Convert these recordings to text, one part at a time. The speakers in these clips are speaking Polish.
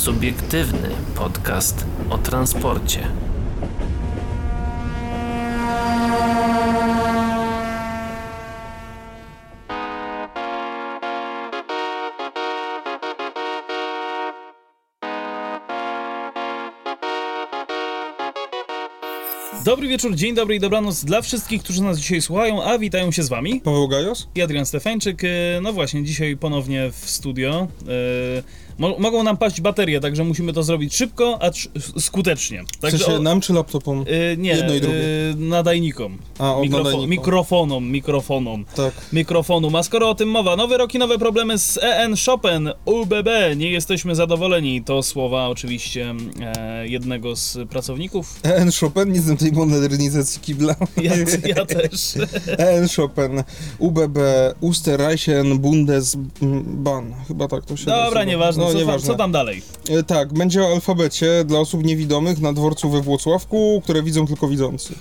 Subiektywny podcast o transporcie. Dobry wieczór, dzień dobry i dobranoc dla wszystkich, którzy nas dzisiaj słuchają, a witają się z wami. Paweł Gajos? I Adrian Stefańczyk. E, No właśnie, dzisiaj ponownie w studio. Mo mogą nam paść baterie, także musimy to zrobić szybko, a skutecznie. W Także sensie o- nam czy laptopom? e, nie, jedno i drugie. e, nadajnikom. A, od nadajnikom. mikrofonom, mikrofonom. Tak. Mikrofonu. A skoro o tym mowa, nowe roki, nowe problemy z EN Chopin, UBB, nie jesteśmy zadowoleni. To słowa oczywiście e, jednego z pracowników. EN Chopin, nie znam tej modernizacji kibla. Ja, ja też. EN Chopin, UBB, Österreichen Bundesbahn. Chyba tak to się Dobra, nazywa. nieważne. No, co, tam, nieważne. co tam dalej? E, Tak, będzie o alfabecie dla osób niewidomych na dworcu we Włocławku, które widzą tylko widzący.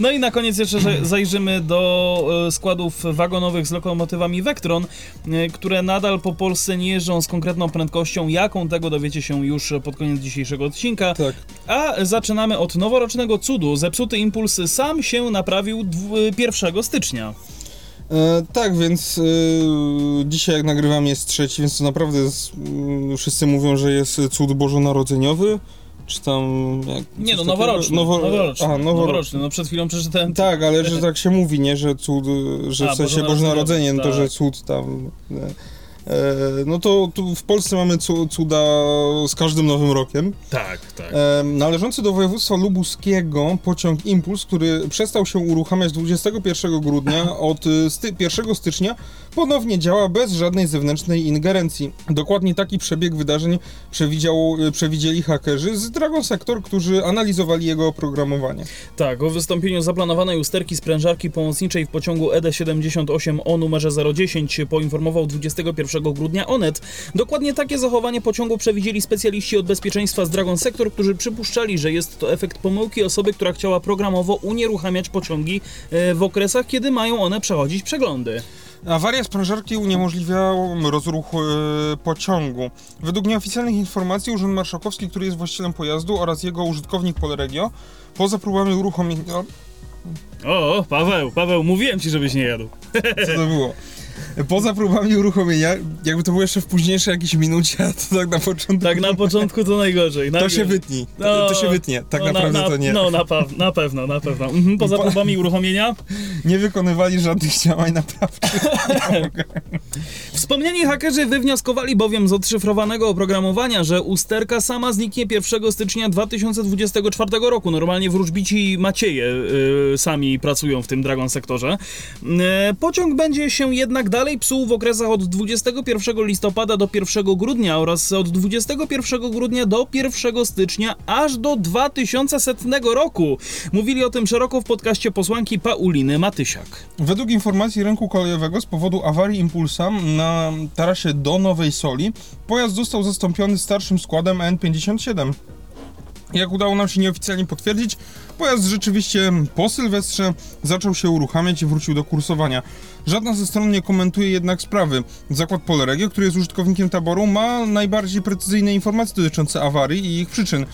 No i na koniec jeszcze zajrzymy do e, składów wagonowych z lokomotywami Vectron, e, które nadal po Polsce nie jeżdżą z konkretną prędkością. Jaką tego dowiecie się już pod koniec dzisiejszego odcinka. Tak. A zaczynamy od noworocznego cudu. Zepsuty impuls sam się naprawił dw- 1 stycznia. E, tak, więc e, dzisiaj jak nagrywam jest trzeci, więc to naprawdę jest, mm, wszyscy mówią, że jest cud bożonarodzeniowy, czy tam... Jak, Nie no, noworoczny. Nowo- noworoczny. A, noworoczny. noworoczny. No przed chwilą przeczytałem. Tak, ale że tak się mówi, nie, że cud, że A, w sensie Boże Narodzenie, to tak. że cud tam... E, e, no to tu w Polsce mamy cu, cuda z każdym nowym rokiem. Tak, tak. E, należący do województwa lubuskiego pociąg Impuls, który przestał się uruchamiać 21 grudnia, od e, sty, 1 stycznia ponownie działa bez żadnej zewnętrznej ingerencji. Dokładnie taki przebieg wydarzeń e, przewidzieli hakerzy z Dragon Sector, którzy analizowali jego oprogramowanie. Tak, o wystąpieniu zaplanowanej usterki sprężarki pomocniczej w pociągu E ED78 o numerze 010 poinformował 21 grudnia Onet. Dokładnie takie zachowanie pociągu przewidzieli specjaliści od bezpieczeństwa z Dragon Sector, którzy przypuszczali, że jest to efekt pomyłki osoby, która chciała programowo unieruchamiać pociągi e, w okresach, kiedy mają one przechodzić przeglądy. Awaria sprężarki uniemożliwiała rozruch e, pociągu. Według nieoficjalnych informacji Urząd Marszałkowski, który jest właścicielem pojazdu oraz jego użytkownik Polregio, poza próbami uruchomienia... O, Paweł, Paweł, mówiłem ci, żebyś nie jadł. Co to było? Poza próbami uruchomienia, jakby to było jeszcze w późniejszej jakiejś minucie, a to tak na początku... Tak na początku to najgorzej. To się wytni. To, to się wytnie. Tak no, naprawdę na, to nie. No, na, na pewno, na pewno. Mhm, Poza Po- próbami uruchomienia. Nie wykonywali żadnych działań naprawczych. Wspomniani hakerzy wywnioskowali bowiem z odszyfrowanego oprogramowania, że usterka sama zniknie 1 stycznia 2024 roku. Normalnie wróżbici Macieje y, sami pracują w tym Dragon sektorze. Y, pociąg będzie się jednak dalej psuł w okresach od 21 listopada do 1 grudnia oraz od 21 grudnia do 1 stycznia aż do 2100 roku. Mówili o tym szeroko w podcaście posłanki Pauliny Matysiak. Według informacji rynku kolejowego z powodu awarii impulsa na tarasie do Nowej Soli pojazd został zastąpiony starszym składem N57. Jak udało nam się nieoficjalnie potwierdzić, pojazd rzeczywiście po Sylwestrze zaczął się uruchamiać i wrócił do kursowania. Żadna ze stron nie komentuje jednak sprawy. Zakład Polregio, który jest użytkownikiem taboru, ma najbardziej precyzyjne informacje dotyczące awarii i ich przyczyn.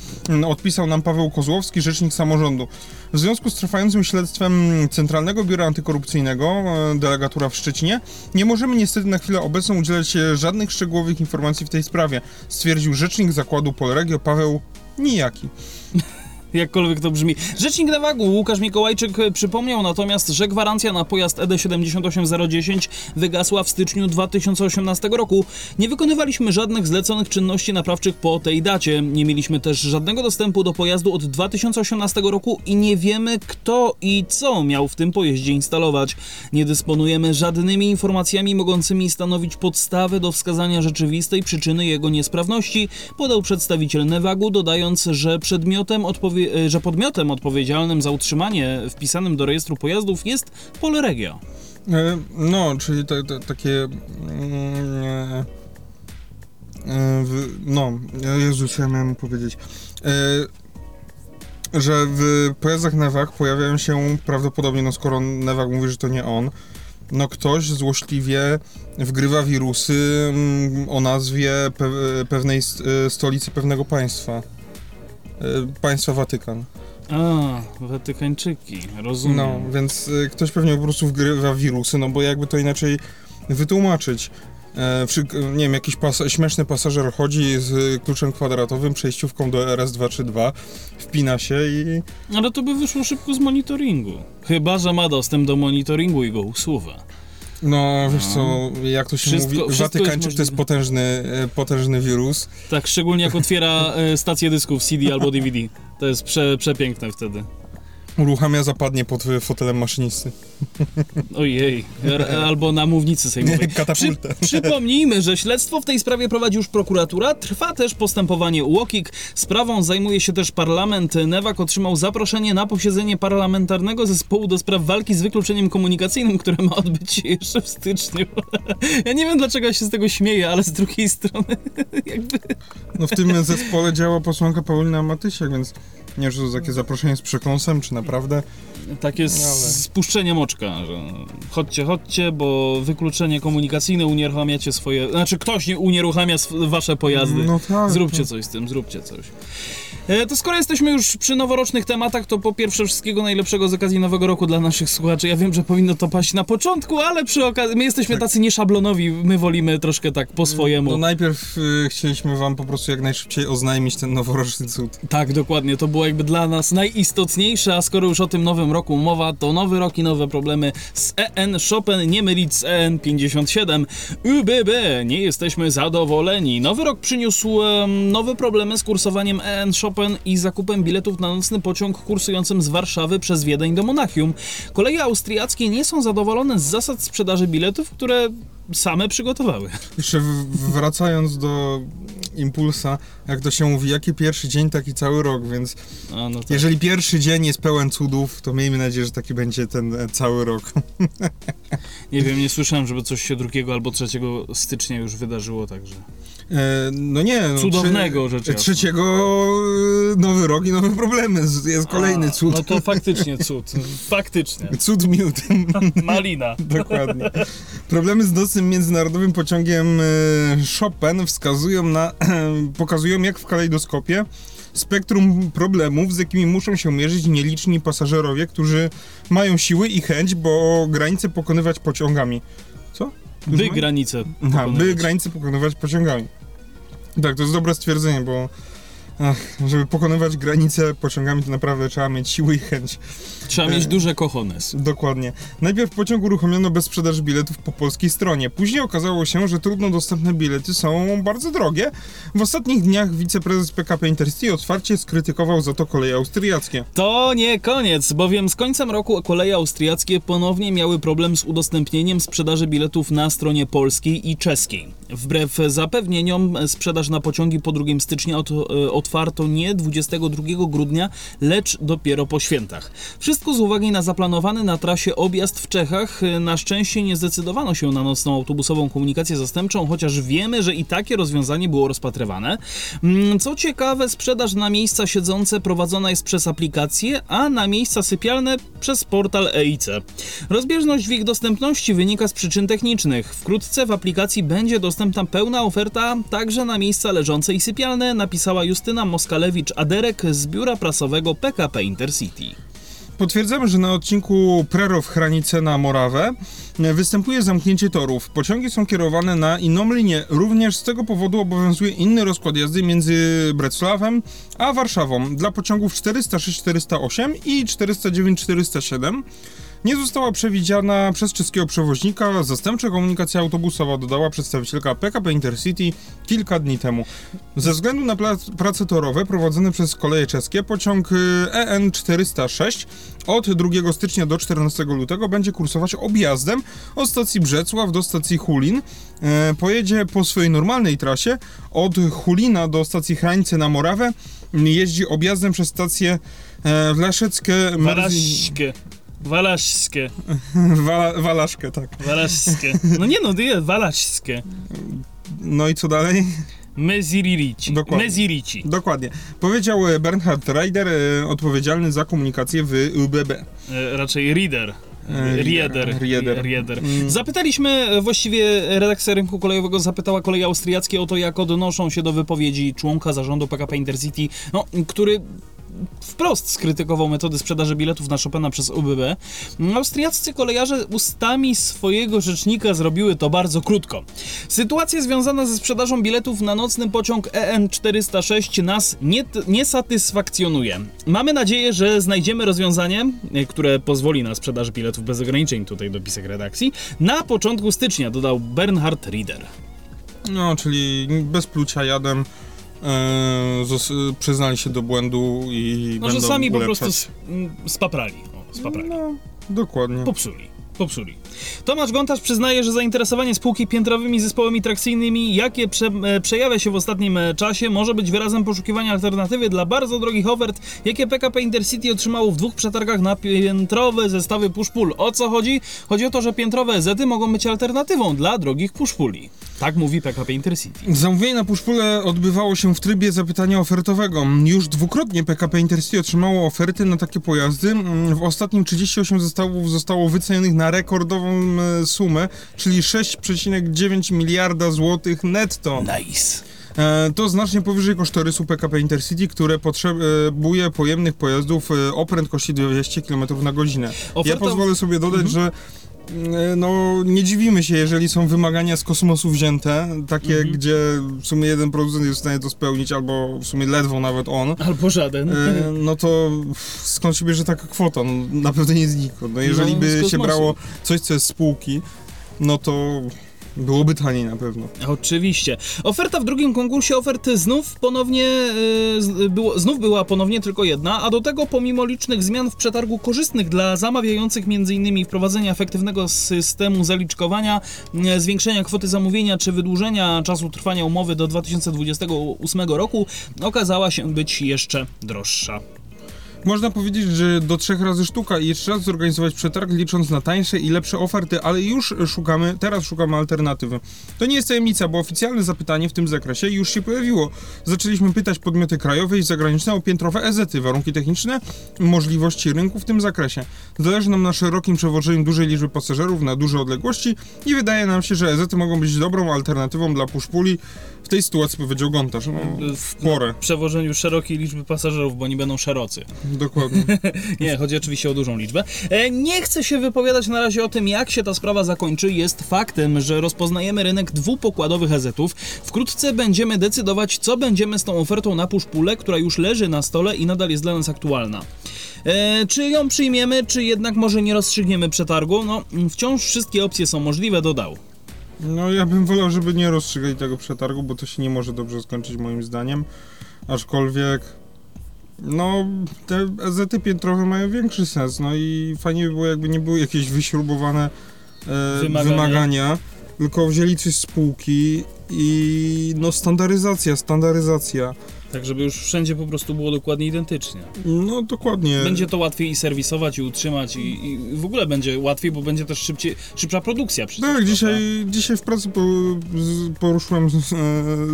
Odpisał nam Paweł Kozłowski, rzecznik samorządu. W związku z trwającym śledztwem Centralnego Biura Antykorupcyjnego, e, delegatura w Szczecinie, nie możemy niestety na chwilę obecną udzielać żadnych szczegółowych informacji w tej sprawie, stwierdził rzecznik zakładu Polregio Paweł Nijaki. Jakkolwiek to brzmi. Rzecznik Newagu Łukasz Mikołajczyk e, przypomniał natomiast, że gwarancja na pojazd E ED78010 wygasła w styczniu 2018 roku. Nie wykonywaliśmy żadnych zleconych czynności naprawczych po tej dacie. Nie mieliśmy też żadnego dostępu do pojazdu od 2018 roku i nie wiemy kto i co miał w tym pojeździe instalować. Nie dysponujemy żadnymi informacjami mogącymi stanowić podstawę do wskazania rzeczywistej przyczyny jego niesprawności, podał przedstawiciel Newagu, dodając, że przedmiotem odpowie- e, że podmiotem odpowiedzialnym za utrzymanie wpisanym do rejestru pojazdów jest Polregio. E, No, czyli te, te, takie. mm, e, No, Jezus, ja miałem powiedzieć. Że w pojazdach Newag pojawiają się prawdopodobnie, no skoro Newag mówi, że to nie on, no ktoś złośliwie wgrywa wirusy mm, o nazwie pe pewnej st- stolicy pewnego państwa. E, Państwa Watykan. A, Watykańczyki, rozumiem. No, więc y, ktoś pewnie po prostu wgrywa wirusy, no bo jakby to inaczej wytłumaczyć. E, przy, nie wiem, jakiś pas śmieszny pasażer chodzi z y, kluczem kwadratowym, przejściówką do RS232, wpina się i... Ale to by wyszło szybko z monitoringu. Chyba, że ma dostęp do monitoringu i go usuwa. No, wiesz co, jak to się Wszystko- mówi, wszystko Watykańczyk to jest potężny, e, potężny wirus. Tak, szczególnie jak otwiera e, stację dysków CD albo DVD. To jest prze, przepiękne wtedy. Uruchamia zapadnie pod y, fotelem maszynisty. Ojej, R- albo na mównicy sejmowej. Katapultę. Przypomnijmy, że śledztwo w tej sprawie prowadzi już prokuratura. Trwa też postępowanie UOKiK. Sprawą zajmuje się też parlament. Newak otrzymał zaproszenie na posiedzenie parlamentarnego zespołu do spraw walki z wykluczeniem komunikacyjnym, które ma odbyć się jeszcze w styczniu. Ja nie wiem dlaczego ja się z tego śmieję, ale z drugiej strony jakby... No w tym zespole działa posłanka Paulina Matysiak, więc nie czy to takie zaproszenie z przekąsem, czy naprawdę. Takie spuszczenie moczka, że chodźcie, chodźcie, bo wykluczenie komunikacyjne unieruchamiacie swoje... Znaczy ktoś nie unieruchamia wasze pojazdy. No tak. Zróbcie no. coś z tym, zróbcie coś. E, To skoro jesteśmy już przy noworocznych tematach, to po pierwsze wszystkiego najlepszego z okazji Nowego Roku dla naszych słuchaczy. Ja wiem, że powinno to paść na początku, ale przy okazji... My jesteśmy Tak. tacy nieszablonowi, my wolimy troszkę tak po swojemu. No najpierw y, chcieliśmy wam po prostu jak najszybciej oznajmić ten noworoczny cud. Tak, dokładnie. To było jakby dla nas najistotniejsze, a skoro już o tym nowym roku mowa, to nowy rok i nowe problemy z EN Chopin, nie mylić z EN57. UBB, nie jesteśmy zadowoleni. Nowy rok przyniósł nowe problemy z kursowaniem EN Chopin i zakupem biletów na nocny pociąg kursującym z Warszawy przez Wiedeń do Monachium. Koleje austriackie nie są zadowolone z zasad sprzedaży biletów, które same przygotowały. Jeszcze wracając do impulsa, jak to się mówi, jaki pierwszy dzień, taki cały rok, więc A, no tak. jeżeli pierwszy dzień jest pełen cudów, to miejmy nadzieję, że taki będzie ten e, cały rok. Nie wiem, nie słyszałem, żeby coś się 2 albo 3 stycznia już wydarzyło, także. E, no nie, no, Cudownego rzecz trze- jasna. Trzeciego e, nowy rok i nowe problemy, jest kolejny A, cud. No to faktycznie cud. Faktycznie. Cud miód. Malina. Dokładnie. Problemy z nocnym międzynarodowym pociągiem e, Chopin wskazują na, pokazują jak w kalejdoskopie spektrum problemów, z jakimi muszą się mierzyć nieliczni pasażerowie, którzy mają siły i chęć, bo granice pokonywać pociągami. Co? By granice. Aha, by granice pokonywać pociągami. Tak, to jest dobre stwierdzenie, bo ach, żeby pokonywać granice pociągami, to naprawdę trzeba mieć siły i chęć. Trzeba mieć E. duże kochones. Dokładnie. Najpierw pociąg uruchomiono bez sprzedaży biletów po polskiej stronie. Później okazało się, że trudno dostępne bilety są bardzo drogie. W ostatnich dniach wiceprezes PKP Intercity otwarcie skrytykował za to koleje austriackie. To nie koniec, bowiem z końcem roku koleje austriackie ponownie miały problem z udostępnieniem sprzedaży biletów na stronie polskiej i czeskiej. Wbrew zapewnieniom sprzedaż na pociągi po 2 stycznia ot- e, otwarto nie 22 grudnia, lecz dopiero po świętach. Wszystko z uwagi na zaplanowany na trasie objazd w Czechach. Na szczęście nie zdecydowano się na nocną autobusową komunikację zastępczą, chociaż wiemy, że i takie rozwiązanie było rozpatrywane. Mm, Co ciekawe, sprzedaż na miejsca siedzące prowadzona jest przez aplikację, a na miejsca sypialne przez portal EIC. Rozbieżność w ich dostępności wynika z przyczyn technicznych. Wkrótce w aplikacji będzie dostępna pełna oferta także na miejsca leżące i sypialne, napisała Justyna Moskalewicz-Aderek z biura prasowego PKP Intercity. Potwierdzamy, że na odcinku Prerow Hranice na Morawę e, występuje zamknięcie torów. Pociągi są kierowane na inną linię. Również z tego powodu obowiązuje inny rozkład jazdy między Brecławem a Warszawą. Dla pociągów 406-408 i 409-407 nie została przewidziana przez czeskiego przewoźnika zastępcza komunikacja autobusowa, dodała przedstawicielka PKP Intercity kilka dni temu. Ze względu na prace torowe prowadzone przez koleje czeskie, pociąg y, EN 406 od 2 stycznia do 14 lutego będzie kursować objazdem od stacji Brzecław do stacji Hulin. E, Pojedzie po swojej normalnej trasie od Hulina do stacji Hrańce na Morawę. Jeździ objazdem przez stację e, Wlaszeckie, Merzi... Walaszskie. Walaszskie. Wa- Walaszkę, tak. Walaszskie. No nie no, jest Walaszskie. No i co dalej? Meziririci. Dokładnie. Mezirici. Dokładnie. Powiedział e, Bernhard Reider, e, odpowiedzialny za komunikację w ÖBB. E, raczej reader. Rieder. Rieder. Rieder. Mm. Zapytaliśmy, właściwie redakcja rynku kolejowego zapytała kolej austriackie o to, jak odnoszą się do wypowiedzi członka zarządu PKP Intercity, no, który wprost skrytykował metody sprzedaży biletów na Chopina przez UBB. Austriaccy kolejarze ustami swojego rzecznika zrobiły to bardzo krótko. Sytuacja związana ze sprzedażą biletów na nocny pociąg EN406 nas nie, nie satysfakcjonuje. Mamy nadzieję, że znajdziemy rozwiązanie, e, które pozwoli na sprzedaż biletów bez ograniczeń, tutaj dopisek redakcji, na początku stycznia, dodał Bernhard Rieder. No, czyli bez plucia jadem. E, przyznali się do błędu i No, będą że sami po prostu spaprali. O, spaprali. No, dokładnie. Popsuli. Popsuli. Tomasz Gontarz przyznaje, że zainteresowanie spółki piętrowymi zespołami trakcyjnymi, jakie prze, e, przejawia się w ostatnim e, czasie, może być wyrazem poszukiwania alternatywy dla bardzo drogich ofert, jakie PKP Intercity otrzymało w dwóch przetargach na piętrowe zestawy push-pull. O co chodzi? Chodzi o to, że piętrowe zety mogą być alternatywą dla drogich push-pulli. Tak mówi PKP Intercity. Zamówienie na puszpule odbywało się w trybie zapytania ofertowego. Już dwukrotnie PKP Intercity otrzymało oferty na takie pojazdy. W ostatnim 38 zestawów zostało wycenionych na rekordową e, sumę, czyli 6,9 miliarda złotych netto. Nice. E, To znacznie powyżej kosztorysu PKP Intercity, które potrzebuje pojemnych pojazdów e, o prędkości 200 km na godzinę. Ja Oferta- pozwolę sobie dodać, że e, no, nie dziwimy się, jeżeli są wymagania z kosmosu wzięte, takie, gdzie w sumie jeden producent jest w stanie to spełnić, albo w sumie ledwo nawet on. Albo żaden. E, No to skąd się bierze taka kwota? No, na pewno nie znikąd. No, jeżeli No, by się brało coś, co jest spółki, no to byłoby taniej na pewno. Oczywiście. Oferta w drugim konkursie ofert znów ponownie yy, było, znów była ponownie tylko jedna, a do tego pomimo licznych zmian w przetargu korzystnych dla zamawiających m.in. wprowadzenia efektywnego systemu zaliczkowania, yy, zwiększenia kwoty zamówienia czy wydłużenia czasu trwania umowy do 2028 roku, okazała się być jeszcze droższa. Można powiedzieć, że do trzech razy sztuka i jeszcze raz zorganizować przetarg, licząc na tańsze i lepsze oferty, ale już szukamy, teraz szukamy alternatywy. To nie jest tajemnica, bo oficjalne zapytanie w tym zakresie już się pojawiło. Zaczęliśmy pytać podmioty krajowe i zagraniczne o piętrowe EZ-y, warunki techniczne, możliwości rynku w tym zakresie. Zależy nam na szerokim przewożeniu dużej liczby pasażerów na duże odległości i wydaje nam się, że EZ-y mogą być dobrą alternatywą dla puszpuli. W tej sytuacji powiedział Gontarz, no, w porę, W przewożeniu szerokiej liczby pasażerów, bo nie będą szerocy. dokładnie. Nie, chodzi oczywiście o dużą liczbę. E, nie chcę się wypowiadać na razie o tym, jak się ta sprawa zakończy. Jest faktem, że rozpoznajemy rynek dwupokładowych EZ-ów. Wkrótce będziemy decydować, co będziemy z tą ofertą na puszpulę, która już leży na stole i nadal jest dla nas aktualna. E, czy ją przyjmiemy, czy jednak może nie rozstrzygniemy przetargu? No, wciąż wszystkie opcje są możliwe, dodał. No ja bym wolał, żeby nie rozstrzygali tego przetargu, bo to się nie może dobrze skończyć moim zdaniem. Aczkolwiek no te EZ-y piętrowe mają większy sens, no i fajnie by było jakby nie były jakieś wyśrubowane e, Wymagania. wymagania. tylko wzięli coś z spółki i no standaryzacja, standaryzacja. Tak, żeby już wszędzie po prostu było dokładnie identycznie. No dokładnie. Będzie to łatwiej i serwisować, i utrzymać, i, i w ogóle będzie łatwiej, bo będzie też szybciej, szybsza produkcja przecież. Tak, dzisiaj, dzisiaj w pracy po, poruszyłem z, e,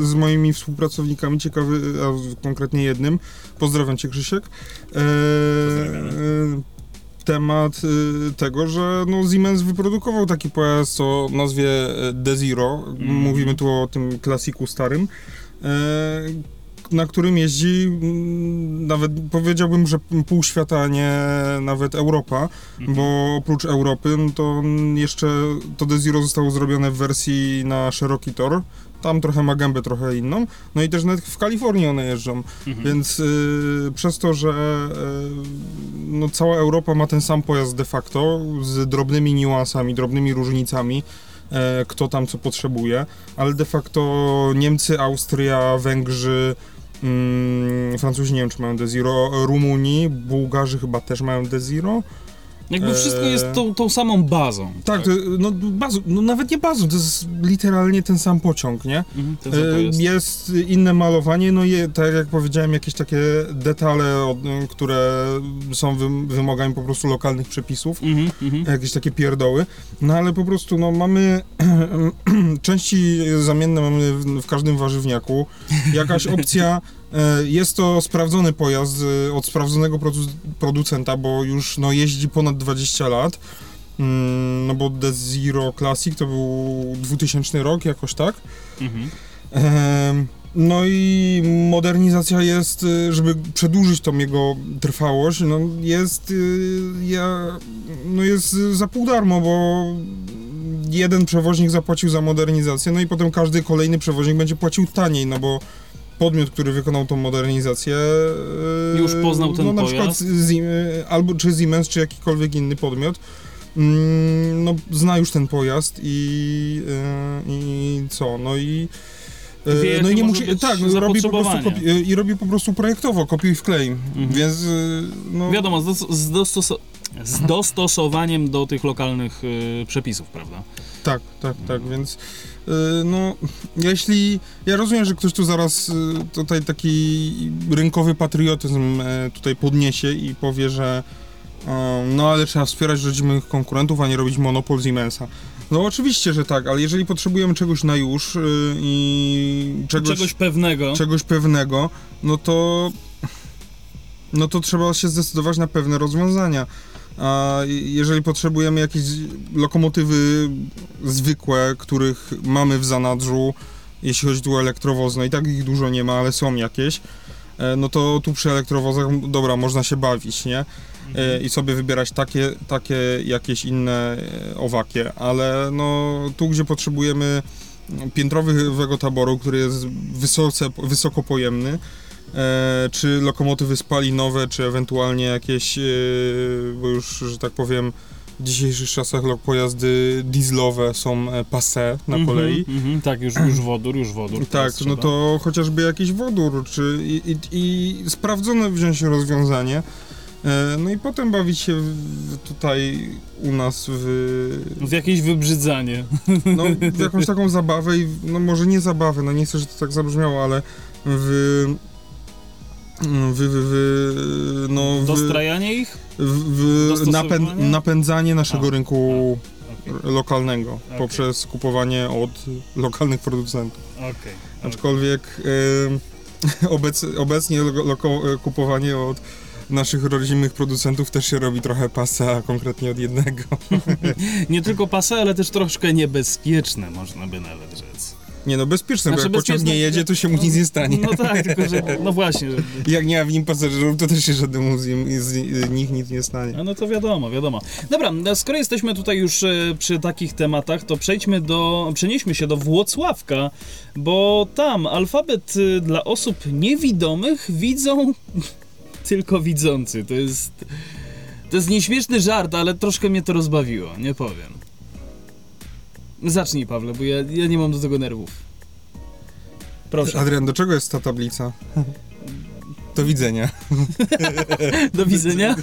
z moimi współpracownikami ciekawy, a konkretnie jednym, pozdrawiam cię Krzysiek, e, e, temat e, tego, że no, Siemens wyprodukował taki pojazd o nazwie e, Desiro, Mhm. mówimy tu o tym klasiku starym, e, na którym jeździ mm, nawet powiedziałbym, że pół świata, a nie nawet Europa, Mhm. bo oprócz Europy no to jeszcze to Desiro zostało zrobione w wersji na szeroki tor. Tam trochę ma gębę trochę inną. No i też nawet w Kalifornii one jeżdżą. Mhm. Więc y, przez to, że y, no cała Europa ma ten sam pojazd de facto, z drobnymi niuansami, drobnymi różnicami, e, kto tam co potrzebuje, ale de facto Niemcy, Austria, Węgrzy, mm, Francuzi nie wiem czy mają Desiro, Rumuni, Bułgarzy chyba też mają Desiro. Jakby wszystko jest tą, tą samą bazą. Tak, to, no, bazą, no nawet nie bazą, to jest literalnie ten sam pociąg, nie? Mhm, ten sam to E, jest. Jest inne malowanie, no i tak jak powiedziałem, jakieś takie detale, od- które są wym- wymogami po prostu lokalnych przepisów, Mhm, mhm. jakieś takie pierdoły, no ale po prostu no mamy części zamienne mamy w, każdym warzywniaku, jakaś opcja, jest to sprawdzony pojazd e, od sprawdzonego produ- producenta, bo już no jeździ ponad 20 lat, Mm, no bo The Zero Classic to był 2000 rok, jakoś tak. Mhm. No i modernizacja jest, y, żeby przedłużyć tą jego trwałość, no jest, ja, no jest za pół darmo, bo jeden przewoźnik zapłacił za modernizację, no i potem każdy kolejny przewoźnik będzie płacił taniej, no bo podmiot, który wykonał tą modernizację y, Już poznał ten no, na pojazd? przykład Zim, albo czy Siemens, czy jakikolwiek inny podmiot mm, no, zna już ten pojazd i, y, i co, no i Wie, E, jakie no i nie musi, tak, no, robi po prostu kopi- e, i robi po prostu projektowo, kopiuj wklej, Mhm. więc e, no, Wiadomo, z, dos- z, dostoso- z dostosowaniem do tych lokalnych y, przepisów, prawda? tak, tak, tak, więc e, no, jeśli, ja rozumiem, że ktoś tu zaraz e, tutaj taki rynkowy patriotyzm e, tutaj podniesie i powie, że no ale trzeba wspierać rodzimych konkurentów, a nie robić monopol Siemensa. No oczywiście, że tak, ale jeżeli potrzebujemy czegoś na już e, i czegoś, Czegoś pewnego. czegoś pewnego, no to no to trzeba się zdecydować na pewne rozwiązania. A jeżeli potrzebujemy jakieś lokomotywy zwykłe, których mamy w zanadrzu, jeśli chodzi tu o elektrowozy, no i tak ich dużo nie ma, ale są jakieś, e, no to tu przy elektrowozach, dobra, można się bawić, nie? E, I sobie wybierać takie, takie jakieś inne e, owakie, ale no tu, gdzie potrzebujemy piętrowego taboru, który jest wysoce, wysoko pojemny, czy lokomotywy spalinowe, czy ewentualnie jakieś, e, bo już, że tak powiem, w dzisiejszych czasach pojazdy dieslowe są e, passé na Mhm, kolei. mhm, tak, już, już wodór, już wodór. Tak, no to chociażby jakiś wodór, czy i, i, i sprawdzone wziąć rozwiązanie. E, No i potem bawić się tutaj u nas w, W jakieś wybrzydzanie. no, w jakąś taką zabawę i no może nie zabawę, no nie chcę, żeby to tak zabrzmiało, ale w w no Dostrajanie ich? napęd, napędzanie naszego A, rynku Okej, lokalnego Okej. poprzez kupowanie od lokalnych producentów. okej. Aczkolwiek y, obec, obecnie lo, kupowanie od naszych rodzimych producentów też się robi trochę pasa, a konkretnie od jednego. Nie tylko pase, ale też troszkę niebezpieczne, można by nawet rzec. Nie no, bezpieczne, Znaczy bo jak pociąg nie jedzie, to się mu nic nie stanie. No tak, tylko że, no właśnie. Że, Jak nie ma w nim pasażerów, to też się żadnemu z, nim, z nich nic nie stanie. a no to wiadomo, wiadomo. Dobra, skoro jesteśmy tutaj już e, przy takich tematach, to przejdźmy do, przenieśmy się do Włocławka, bo tam alfabet e, dla osób niewidomych widzą tylko widzący. To jest, to jest nieśmieszny żart, ale troszkę mnie to rozbawiło, nie powiem. Zacznij, Pawle, bo ja, ja nie mam do tego nerwów. Proszę. Adrian, do czego jest ta tablica? Do widzenia. Do widzenia.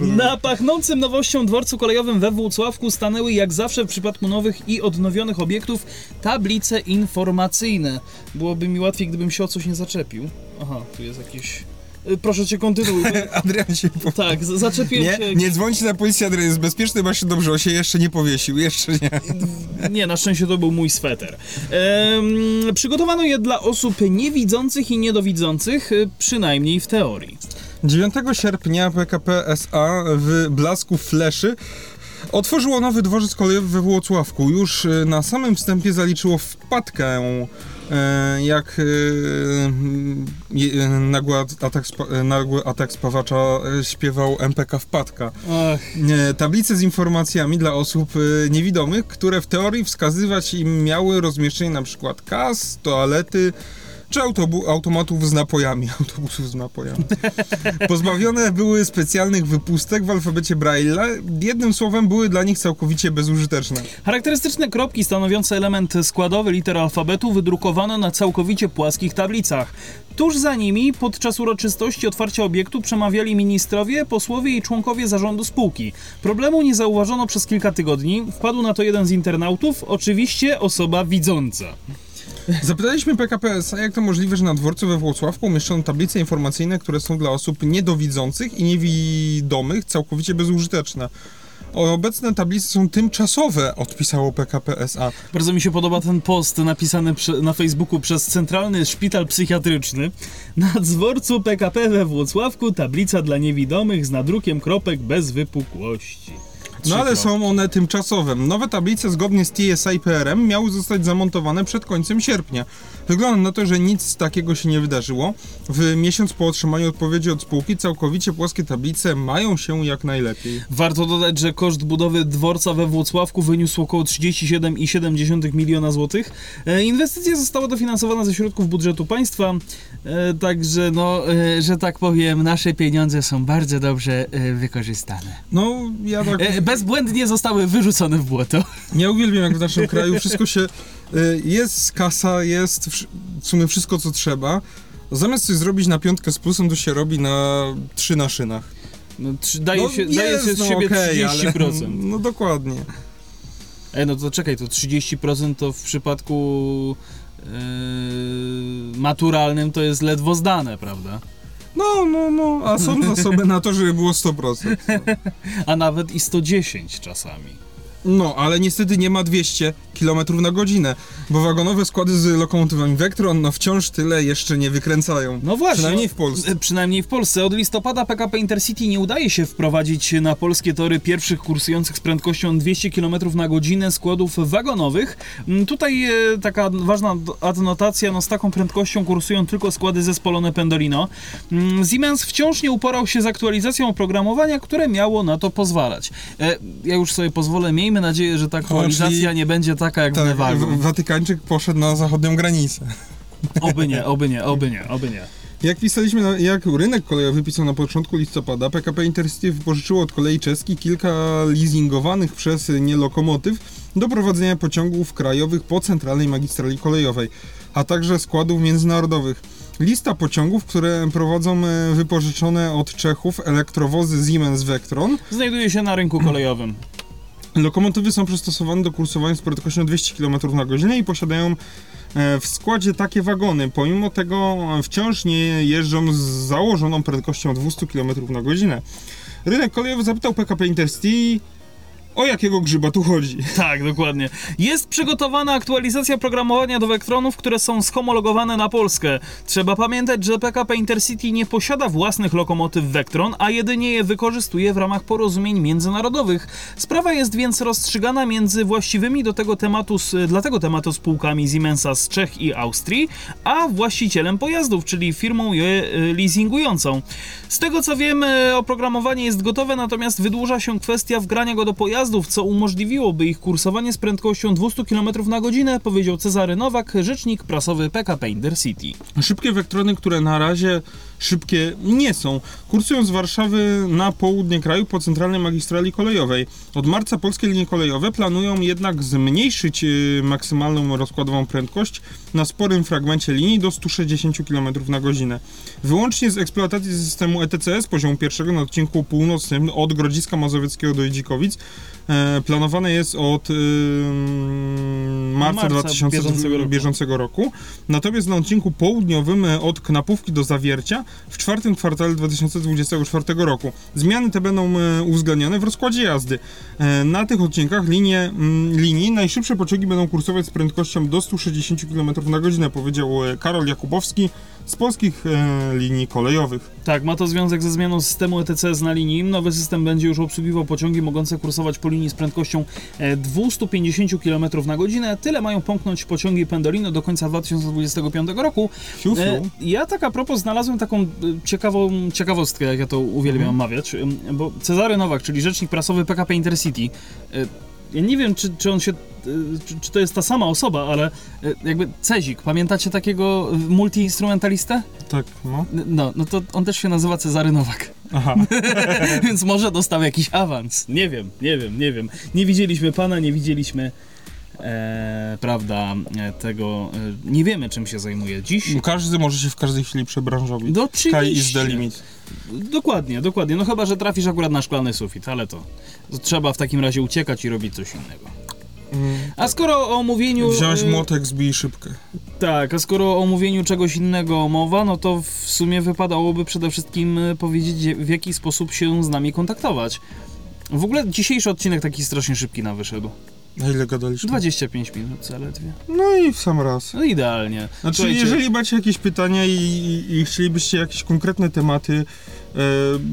Na pachnącym nowością dworcu kolejowym we Włocławku stanęły jak zawsze w przypadku nowych i odnowionych obiektów tablice informacyjne. Byłoby mi łatwiej, gdybym się o coś nie zaczepił. Aha, tu jest jakieś... Y, Proszę cię, kontynuuj. Adrian się po... Tak, zaczepiłem Nie, się... nie dzwońcie na policję, Adrian jest bezpieczny, ma się dobrze, on się jeszcze nie powiesił, jeszcze nie. Nie, na szczęście to był mój sweter. Em, przygotowano je dla osób niewidzących i niedowidzących, y, przynajmniej w teorii. 9 sierpnia PKP SA w blasku fleszy otworzyło nowy dworzec kolejowy we Włocławku. Już e, na samym wstępie zaliczyło wpadkę, e, jak e, nagły atak, nagły atak spawacza śpiewał MPK Wpadka. Ach, Tablice z informacjami dla osób niewidomych, które w teorii wskazywać im miały rozmieszczenie na przykład kas, toalety, czy autobu- automatów z napojami, autobusów z napojami. Pozbawione były specjalnych wypustek w alfabecie Braille'a, jednym słowem były dla nich całkowicie bezużyteczne. Charakterystyczne kropki stanowiące element składowy liter alfabetu wydrukowano na całkowicie płaskich tablicach. Tuż za nimi, podczas uroczystości otwarcia obiektu, przemawiali ministrowie, posłowie i członkowie zarządu spółki. Problemu nie zauważono przez kilka tygodni. Wpadł na to jeden z internautów, oczywiście osoba widząca. Zapytaliśmy PKP SA, jak to możliwe, że na dworcu we Włocławku umieszczono tablice informacyjne, które są dla osób niedowidzących i niewidomych całkowicie bezużyteczne. Obecne tablice są tymczasowe, odpisało PKP SA. Bardzo mi się podoba ten post napisany na Facebooku przez Centralny Szpital Psychiatryczny. Na dworcu PKP we Włocławku tablica dla niewidomych z nadrukiem kropek bez wypukłości. No ale są one tymczasowe. Nowe tablice zgodnie z TSI PRM miały zostać zamontowane przed końcem sierpnia. Wygląda na to, że nic takiego się nie wydarzyło. W miesiąc po otrzymaniu odpowiedzi od spółki całkowicie płaskie tablice mają się jak najlepiej. Warto dodać, że koszt budowy dworca we Włocławku wyniósł około 37,7 miliona złotych. E, Inwestycja została dofinansowana ze środków budżetu państwa, e, także no, e, że tak powiem, nasze pieniądze są bardzo dobrze wykorzystane. No, ja tak Bezbłędnie zostały wyrzucone w błoto. nie uwielbiam jak w naszym kraju wszystko się... y, Jest kasa, jest w sumie wszystko co trzeba. Zamiast coś zrobić na piątkę z plusem, to się robi na trzy na szynach. No, trzy- daje no, się, daje się z no, siebie okej, 30%. Ale, no dokładnie. E, no to czekaj, to 30% to w przypadku e, maturalnym to jest ledwo zdane, prawda? No, no, no, a są zasoby na to, żeby było 100%. A nawet i 110 czasami. No, ale niestety nie ma 200 km na godzinę, bo wagonowe składy z lokomotywami Vectron no wciąż tyle jeszcze nie wykręcają. No właśnie. Przynajmniej w Polsce. E, Przynajmniej w Polsce. Od listopada PKP Intercity nie udaje się wprowadzić na polskie tory pierwszych kursujących z prędkością 200 km na godzinę składów wagonowych. Mm, Tutaj e, taka ważna adnotacja, no z taką prędkością kursują tylko składy zespolone Pendolino. Mm, Siemens wciąż nie uporał się z aktualizacją oprogramowania, które miało na to pozwalać. E, Ja już sobie pozwolę, miejmy nadzieję, że ta aktualizacja czyli- nie będzie taka jak Tak, w- Watykańczyk poszedł na zachodnią granicę. Oby nie, oby nie, oby nie, oby nie. Jak pisaliśmy, na- jak rynek kolejowy pisał na początku listopada, PKP Intercity wypożyczyło od kolei czeskiej kilka leasingowanych przez nie lokomotyw do prowadzenia pociągów krajowych po centralnej magistrali kolejowej, a także składów międzynarodowych. Lista pociągów, które prowadzą e, wypożyczone od Czechów elektrowozy Siemens Vectron. Znajduje się na rynku kolejowym. Lokomotywy są przystosowane do kursowania z prędkością 200 km na godzinę i posiadają e, w składzie takie wagony. Pomimo tego e, wciąż nie jeżdżą z założoną prędkością 200 km na godzinę. Rynek kolejowy zapytał PKP Intercity, o jakiego grzyba tu chodzi. Tak, dokładnie. Jest przygotowana aktualizacja oprogramowania do Vectronów, które są schomologowane na Polskę. Trzeba pamiętać, że PKP Intercity nie posiada własnych lokomotyw Vectron, a jedynie je wykorzystuje w ramach porozumień międzynarodowych. Sprawa jest więc rozstrzygana między właściwymi do tego tematu, dla tego tematu spółkami Siemensa z Czech i Austrii, a właścicielem pojazdów, czyli firmą je y, leasingującą. Z tego co wiem, y, oprogramowanie jest gotowe, natomiast wydłuża się kwestia wgrania go do pojazdów, co umożliwiłoby ich kursowanie z prędkością 200 km na godzinę, powiedział Cezary Nowak, rzecznik prasowy PKP Intercity. Szybkie Vectrony, które na razie szybkie nie są, kursują z Warszawy na południe kraju po centralnej magistrali kolejowej. Od marca polskie linie kolejowe planują jednak zmniejszyć y, maksymalną rozkładową prędkość na sporym fragmencie linii do 160 km na godzinę. Wyłącznie z eksploatacji systemu ETCS poziomu pierwszego na odcinku północnym od Grodziska Mazowieckiego do Idzikowic planowane jest od marca, Marca 2000 bieżącego roku. bieżącego roku. Natomiast na odcinku południowym e, od Knapówki do Zawiercia w czwartym kwartale 2024 roku. Zmiany te będą e, uwzględnione w rozkładzie jazdy. E, Na tych odcinkach linie, mm, linii najszybsze pociągi będą kursować z prędkością do 160 km na godzinę, powiedział e, Karol Jakubowski z polskich e, linii kolejowych. Tak, ma to związek ze zmianą systemu ETCS na linii. Nowy system będzie już obsługiwał pociągi mogące kursować po linii z prędkością e, 250 km na godzinę. Tyle mają pomknąć pociągi Pendolino do końca 2025 roku. Fiu, fiu. E, Ja tak a propos znalazłem taką e, ciekawą ciekawostkę, jak ja to uwielbiam omawiać, em, bo Cezary Nowak, czyli rzecznik prasowy PKP Intercity, e, ja nie wiem, czy, czy on się, e, czy, czy to jest ta sama osoba, ale e, jakby Cezik, pamiętacie takiego multiinstrumentalistę? Tak, no. No, no to on też się nazywa Cezary Nowak. Aha. Więc może dostał jakiś awans. Nie wiem, nie wiem, nie wiem. Nie widzieliśmy pana, nie widzieliśmy, e, prawda, e, tego. E, nie wiemy, czym się zajmuje dziś. Każdy może się w każdej chwili przebranżowić. No, Sky is the oczywiście. limit. Dokładnie, dokładnie. No chyba, że trafisz akurat na szklany sufit, ale to, trzeba w takim razie uciekać i robić coś innego. A skoro o mówieniu... Wziąć e, młotek, zbij szybkę. Tak, a skoro o mówieniu czegoś innego mowa, no to w sumie wypadałoby przede wszystkim e, powiedzieć, w jaki sposób się z nami kontaktować. W ogóle dzisiejszy odcinek taki strasznie szybki nam wyszedł. Na ile gadaliśmy? 25 minut zaledwie. No i w sam raz. No idealnie. Znaczy, Słuchajcie, jeżeli macie jakieś pytania i, i, i chcielibyście jakieś konkretne tematy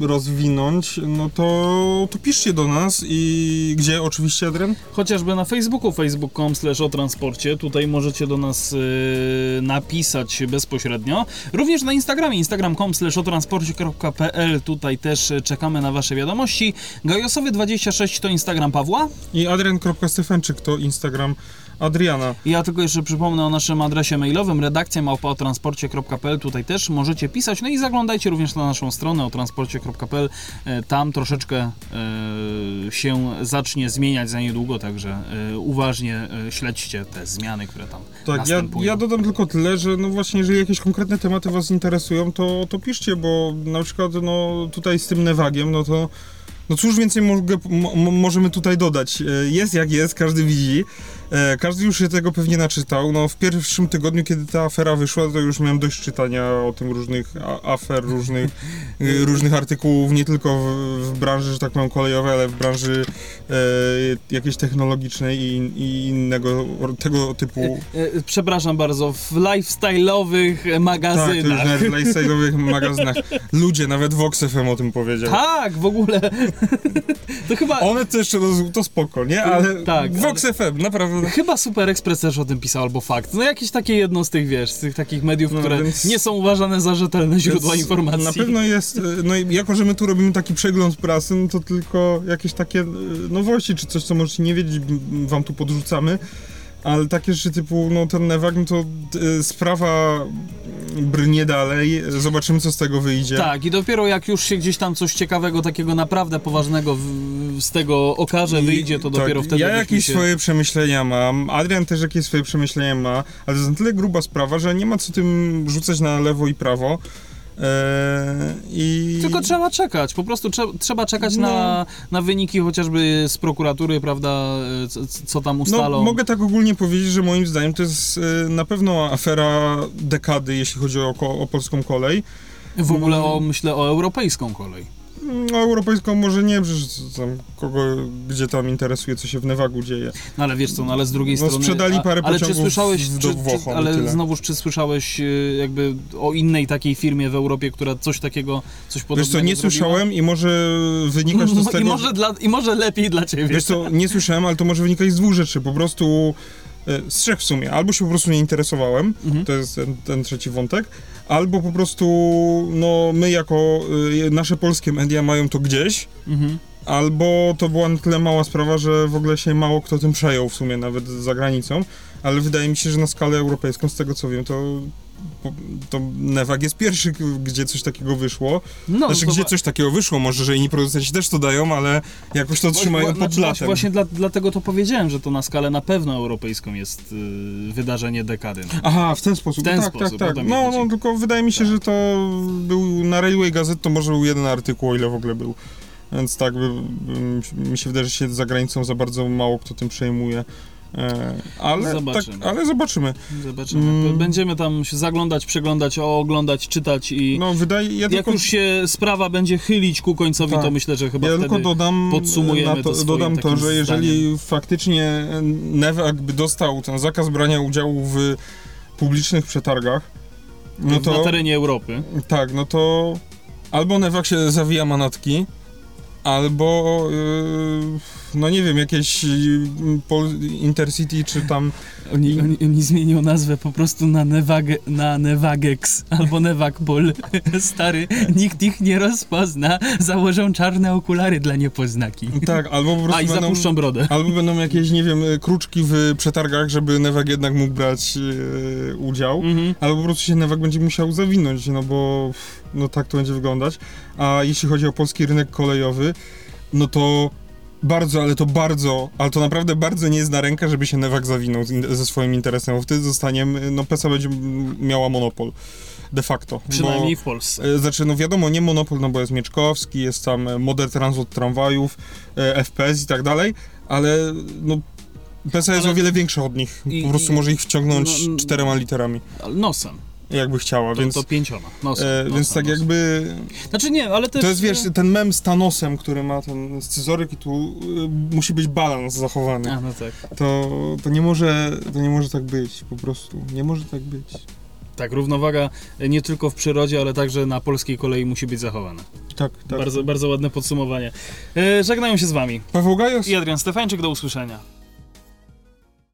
rozwinąć, no to, to piszcie do nas i gdzie oczywiście, Adrian? Chociażby na Facebooku, facebook.com slash o transporcie, tutaj możecie do nas y, napisać bezpośrednio. Również na Instagramie, instagram.com slash o transporcie.pl, tutaj też y, czekamy na wasze wiadomości. Gajosowy26 to Instagram Pawła. I adrian.stefanczyk to Instagram Adriana. Ja tylko jeszcze przypomnę o naszym adresie mailowym redakcja małpaotransporcie.pl, tutaj też możecie pisać, no i zaglądajcie również na naszą stronę o transporcie.pl, E, tam troszeczkę e, się zacznie zmieniać za niedługo, także e, uważnie śledźcie te zmiany, które tam Tak, ja, następują. ja dodam tylko tyle, że no właśnie, jeżeli jakieś konkretne tematy was interesują, to, to piszcie, bo na przykład no tutaj z tym Nevagiem, no to no cóż więcej mogę, mo, mo- możemy tutaj dodać. Jest jak jest, każdy widzi. E, Każdy już się tego pewnie naczytał. No w pierwszym tygodniu, kiedy ta afera wyszła, to już miałem dość czytania o tym różnych afer, różnych, e, różnych artykułów, nie tylko w, w branży, że tak powiem, kolejowej, ale w branży e, jakiejś technologicznej i, i innego tego typu E, Przepraszam bardzo, w lifestyle'owych tak, to już magazynach. w lifestyle'owych magazynach. Ludzie, nawet Vox FM o tym powiedział. Tak, w ogóle. to chyba. One to jeszcze roz... to spoko, nie? Ale Tak, Vox FM, naprawdę. Chyba Super Express też o tym pisał, albo Fakt. No jakieś takie jedno z tych, wiesz, z tych takich mediów, No, które więc- nie są uważane za rzetelne źródła Więc informacji. Na pewno jest, e, no i jako, że my tu robimy taki przegląd prasy, no to tylko jakieś takie e, nowości, czy coś, co możecie nie wiedzieć, wam tu podrzucamy. Ale takie rzeczy typu, no ten Nevag, no to e, sprawa brnie dalej, zobaczymy co z tego wyjdzie. Tak, i dopiero jak już się gdzieś tam coś ciekawego, takiego naprawdę poważnego w, z tego okaże, I- wyjdzie, to dopiero tak, wtedy. Ja jakieś się... swoje przemyślenia mam, Adrian też jakieś swoje przemyślenia ma, ale to jest na tyle gruba sprawa, że nie ma co tym rzucać na lewo i prawo. Eee, i... Tylko trzeba czekać, po prostu trze trzeba czekać No. na, na wyniki chociażby z prokuratury, prawda, e, co, co tam ustalą. No, mogę tak ogólnie powiedzieć, że moim zdaniem to jest e, na pewno afera dekady, jeśli chodzi o, o polską kolej. W ogóle o, myślę o europejską kolej. No, europejską może nie, przecież tam kogo, gdzie tam interesuje, co się w Nevagu dzieje. No ale wiesz co, no ale z drugiej No, strony... sprzedali parę ale czy pociągów słyszałeś, w- czy, do czy, ale ale tyle. znowuż, czy słyszałeś e, jakby o innej takiej firmie w Europie, która coś takiego, coś podobnego Wiesz co, nie zrobiła? słyszałem i może wynikać to z No, tego... I, może dla, I może lepiej dla ciebie. Wiesz co, nie słyszałem, ale to może wynikać z dwóch rzeczy. Po prostu z trzech w sumie. Albo się po prostu nie interesowałem, Mhm. to jest ten, ten trzeci wątek, albo po prostu no my jako e, nasze polskie media mają to gdzieś, Mhm. albo to była na tyle mała sprawa, że w ogóle się mało kto tym przejął w sumie, nawet za granicą, ale wydaje mi się, że na skalę europejską, z tego co wiem, to to Nevag jest pierwszy, gdzie coś takiego wyszło. No, Znaczy, gdzie coś takiego wyszło, może, że inni producenci też to dają, ale jakoś to trzymają pod znaczy, blatem. Właśnie dla, dlatego to powiedziałem, że to na skalę na pewno europejską jest y, wydarzenie dekady. Aha, w ten sposób. W ten tak, sposób, tak, o tak. mi No, no, tylko wydaje mi się, że to był na Railway Gazette, to może był jeden artykuł, o ile w ogóle był. Więc tak, by, by, mi się wydaje, że się za granicą za bardzo mało kto tym przejmuje. E, ale, tak, Zobaczymy. ale zobaczymy. Zobaczymy. Mm. Będziemy tam się zaglądać, przeglądać, oglądać, czytać i No, wydaje, ja jak tylko, już się sprawa będzie chylić ku końcowi, Tak. to myślę, że chyba ja tylko dodam, podsumujemy to, to dodam to, że jeżeli faktycznie Nevak by dostał ten zakaz brania udziału w publicznych przetargach, no to... na terenie Europy. Tak, no to albo Nevak się zawija manatki, albo yy, no nie wiem, jakieś Pol Intercity czy tam Oni, oni, oni zmienią nazwę po prostu na, Nevage, na Nevagex albo Nevagpol. Stary, nikt ich nie rozpozna. Założą czarne okulary dla niepoznaki. tak, albo po prostu A i będą, zapuszczą brodę. albo będą jakieś, nie wiem, y, kruczki w przetargach, żeby Nevak jednak mógł brać yy, udział. Mhm. Albo po prostu się Nevak będzie musiał zawinąć, no bo no tak to będzie wyglądać. A jeśli chodzi o polski rynek kolejowy, no to bardzo, ale to bardzo, ale to naprawdę bardzo nie jest na rękę, żeby się Nevak zawinął ze swoim interesem, bo wtedy zostanie, no PESA będzie miała monopol. De facto. Przynajmniej Bo, w Polsce. e, znaczy, no wiadomo, nie monopol, no bo jest Mieczkowski, jest tam Model Transport tramwajów, e, FPS i tak dalej, ale no PESA jest Ale- o wiele większa od nich. I- po prostu i- może ich wciągnąć no, czterema literami, Nosem. Jakby chciała, To, więc... to pięcioma. Nosem, E, nosem, więc tak nosem. jakby. Znaczy nie, ale też... To jest wiesz, ten mem z Thanosem, który ma ten scyzoryk i tu y, musi być balans zachowany. A, no tak. To, to nie może to nie może tak być, po prostu. Nie może tak być. Tak, równowaga nie tylko w przyrodzie, ale także na polskiej kolei musi być zachowana. Tak, tak. Bardzo, bardzo ładne podsumowanie. E, żegnają się z wami. Paweł Gajos. I Adrian Stefańczyk, do usłyszenia.